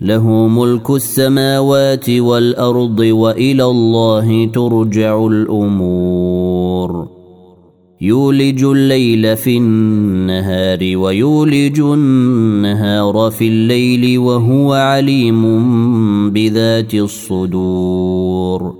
له ملك السماوات والأرض وإلى الله ترجع الأمور. يولج الليل في النهار ويولج النهار في الليل وهو عليم بذات الصدور.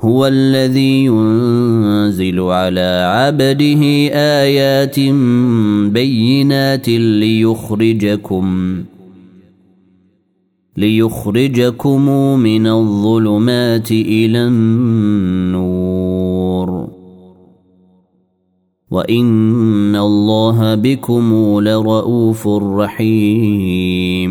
هو الذي ينزل على عبده آيات بينات ليخرجكم ليخرجكم من الظلمات إلى النور. وإن الله بكم لرءوف رحيم.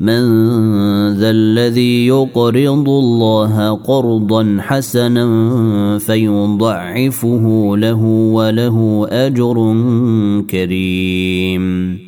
من ذا الذي يقرض الله قرضا حسنا فيضعفه له وله أجر كريم.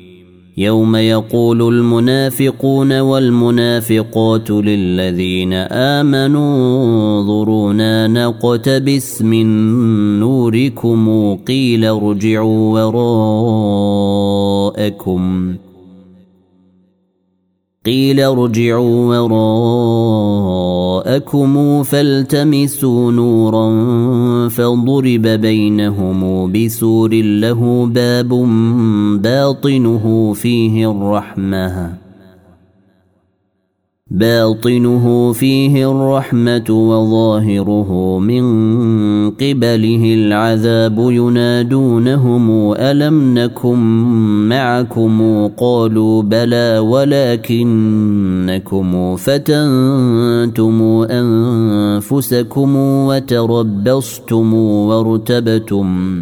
يوم يقول المنافقون والمنافقات للذين آمنوا انظرونا نقتبس من نوركم قيل ارجعوا وراءكم. قيل ارجعوا وراءكم فالتمسوا نورا فضرب بينهم بسور له باب باطنه فيه الرحمة. باطنه فيه الرحمة وظاهره من قبله العذاب ينادونهم ألم نكن معكم قالوا بلى ولكنكم فتنتم أنفسكم وتربصتم وارتبتم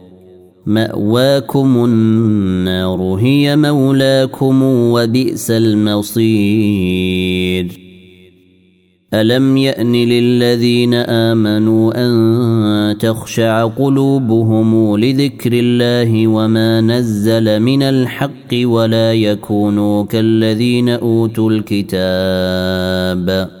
مأواكم النار هي مولاكم وبئس المصير. ألم يأن للذين آمنوا أن تخشع قلوبهم لذكر الله وما نزل من الحق ولا يكونوا كالذين أوتوا الكتاب؟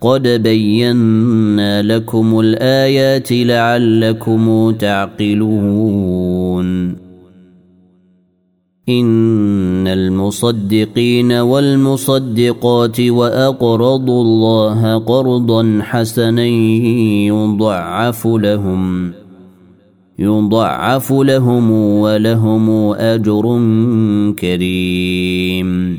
قد بينا لكم الآيات لعلكم تعقلون. إن المصدقين والمصدقات وأقرضوا الله قرضا حسنا يضعف لهم يضعف لهم ولهم أجر كريم.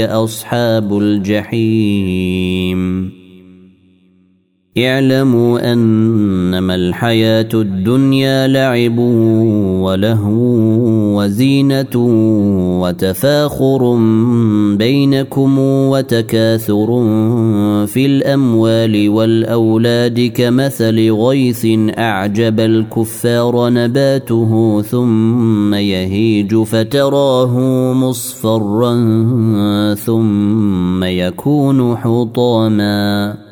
أصحاب الجحيم. اعلموا أنما الحياة الدنيا لعب ولهو وزينة وتفاخر بينكم وتكاثر في الأموال والأولاد كمثل غيث أعجب الكفار نباته ثم يهيج فتراه مصفرا ثم يكون حطاما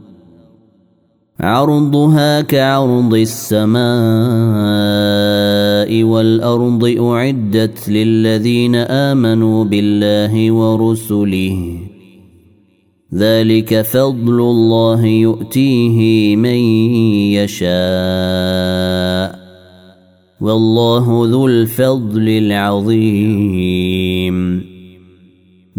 عرضها كعرض السماء والأرض أعدت للذين آمنوا بالله ورسله. ذلك فضل الله يؤتيه من يشاء. والله ذو الفضل العظيم.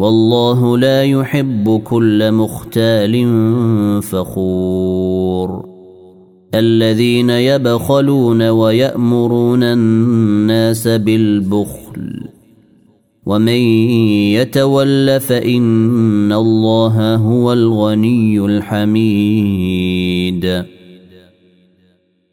والله لا يحب كل مختال فخور. الذين يبخلون ويأمرون الناس بالبخل. ومن يتول فإن الله هو الغني الحميد.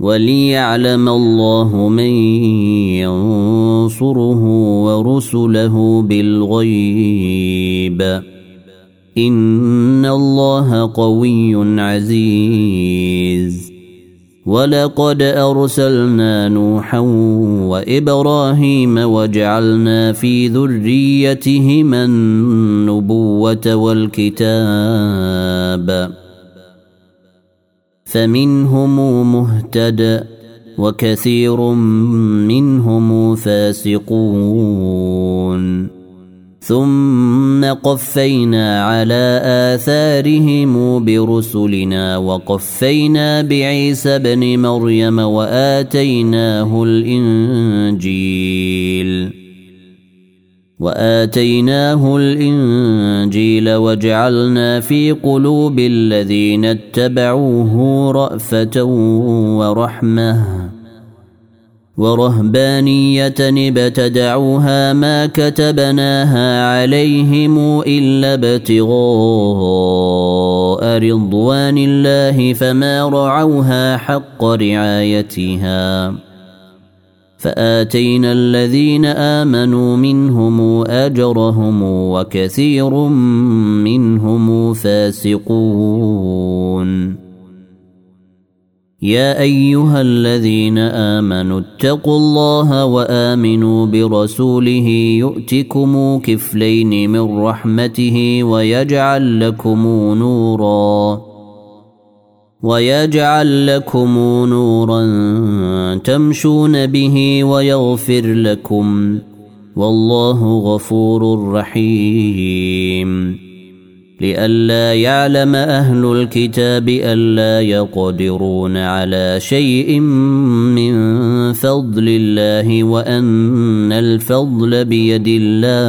وليعلم الله من ينصره ورسله بالغيب. إن الله قوي عزيز. ولقد أرسلنا نوحا وإبراهيم وجعلنا في ذريتهما النبوة والكتاب. فمنهم مهتد وكثير منهم فاسقون. ثم قفينا على آثارهم برسلنا وقفينا بعيسى ابن مريم وآتيناه الإنجيل. وآتيناه الإنجيل وجعلنا في قلوب الذين اتبعوه رأفة ورحمة ورهبانية ابتدعوها ما كتبناها عليهم إلا ابتغاء رضوان الله فما رعوها حق رعايتها فآتينا الذين آمنوا منهم أجرهم وكثير منهم فاسقون. يا أيها الذين آمنوا اتقوا الله وآمنوا برسوله يؤتكم كفلين من رحمته ويجعل لكم نورا. ويجعل لكم نورا تمشون به ويغفر لكم والله غفور رحيم. لئلا يعلم أهل الكتاب ألا يقدرون على شيء من فضل الله وأن الفضل بيد الله.